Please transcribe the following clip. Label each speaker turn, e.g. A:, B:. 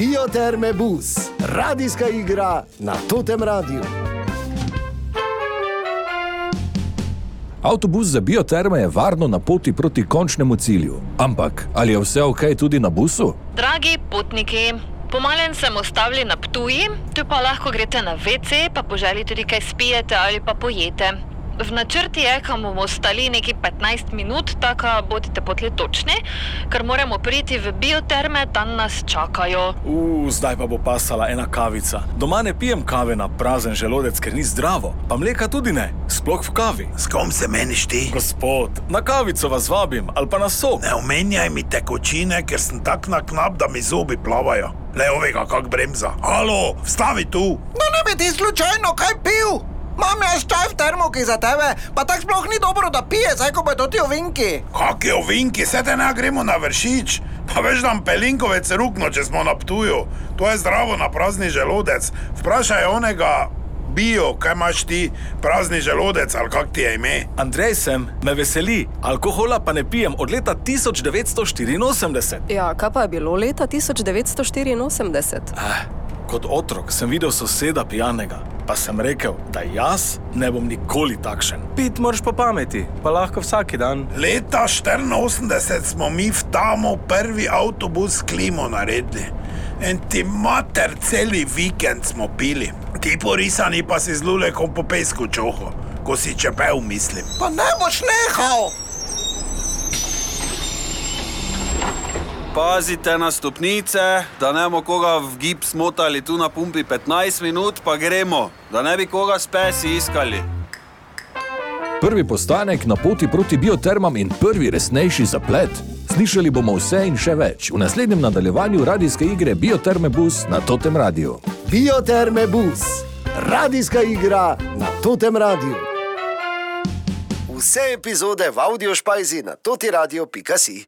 A: Bioterme bus, radijska igra na Totem Radiu.
B: Avtobus za bioterme je varno na poti proti končnemu cilju. Ampak ali je vse ok tudi na busu?
C: Dragi potniki, pomalen sem ustavili na Ptuji, tu pa lahko greste na WC, pa po želji tudi kaj spijete ali pa pojete. V načrti je, kam bomo stali nekaj 15 minut, tako da bodite potli točni, ker moramo priti v bioterme, tam nas čakajo.
D: Uf, zdaj pa bo pasala ena kavica. Doma ne pijem kave na prazen želodec, ker ni zdravo, pa mleka tudi ne, sploh v kavi.
E: S kom se meniš ti?
D: Gospod, na kavico vas vabim ali pa na sok.
E: Ne omenjaj mi tekočine, ker sem tak na knap, da mi zobi plavajo. Le ovega, kak bremza. Halo, vstavi tu!
F: No, ne bi ti slučajno kaj pil? Mam jaz čaj v termoki za tebe, pa tako sploh ni dobro, da pije, zdaj ko bodo ti ovinki.
E: Kak je ovinki, se te ne gremo na vršič. Pa veš, da pelinkovec rukno, če smo na ptuju. To je zdravo na prazni želodec. Vprašaj onega bio, kaj imaš ti, prazni želodec ali kak ti je ime.
D: Andrej sem, me veseli, alkohola pa ne pijem od leta 1984.
G: Ja, kaj pa je bilo leta 1984?
D: Eh, kot otrok sem videl soseda pijanega, pa sem rekel, da jaz ne bom nikoli takšen.
H: Pit moraš po pameti, pa lahko vsak dan.
E: Leta 84 smo mi v tamo prvi avtobus s klimo naredili. En ti mater celi vikend smo pili. Ti porisani pa si z lulekom po pesku čoho, ko si čepel, mislim.
F: Pa ne boš nehal!
I: Pazite na stopnice, da ne bomo koga v gib smotali tu na pumpi 15 minut, pa gremo, da ne bi koga s pesi iskali.
B: Prvi postanek na poti proti biotermam in prvi resnejši zaplet. Slišali bomo vse in še več v naslednjem nadaljevanju radijske igre Bioterme Bus na Totem Radiu.
A: Bioterme bus, radijska igra na Totem Radiu. Vse epizode v audio špajzi na totiradio.si.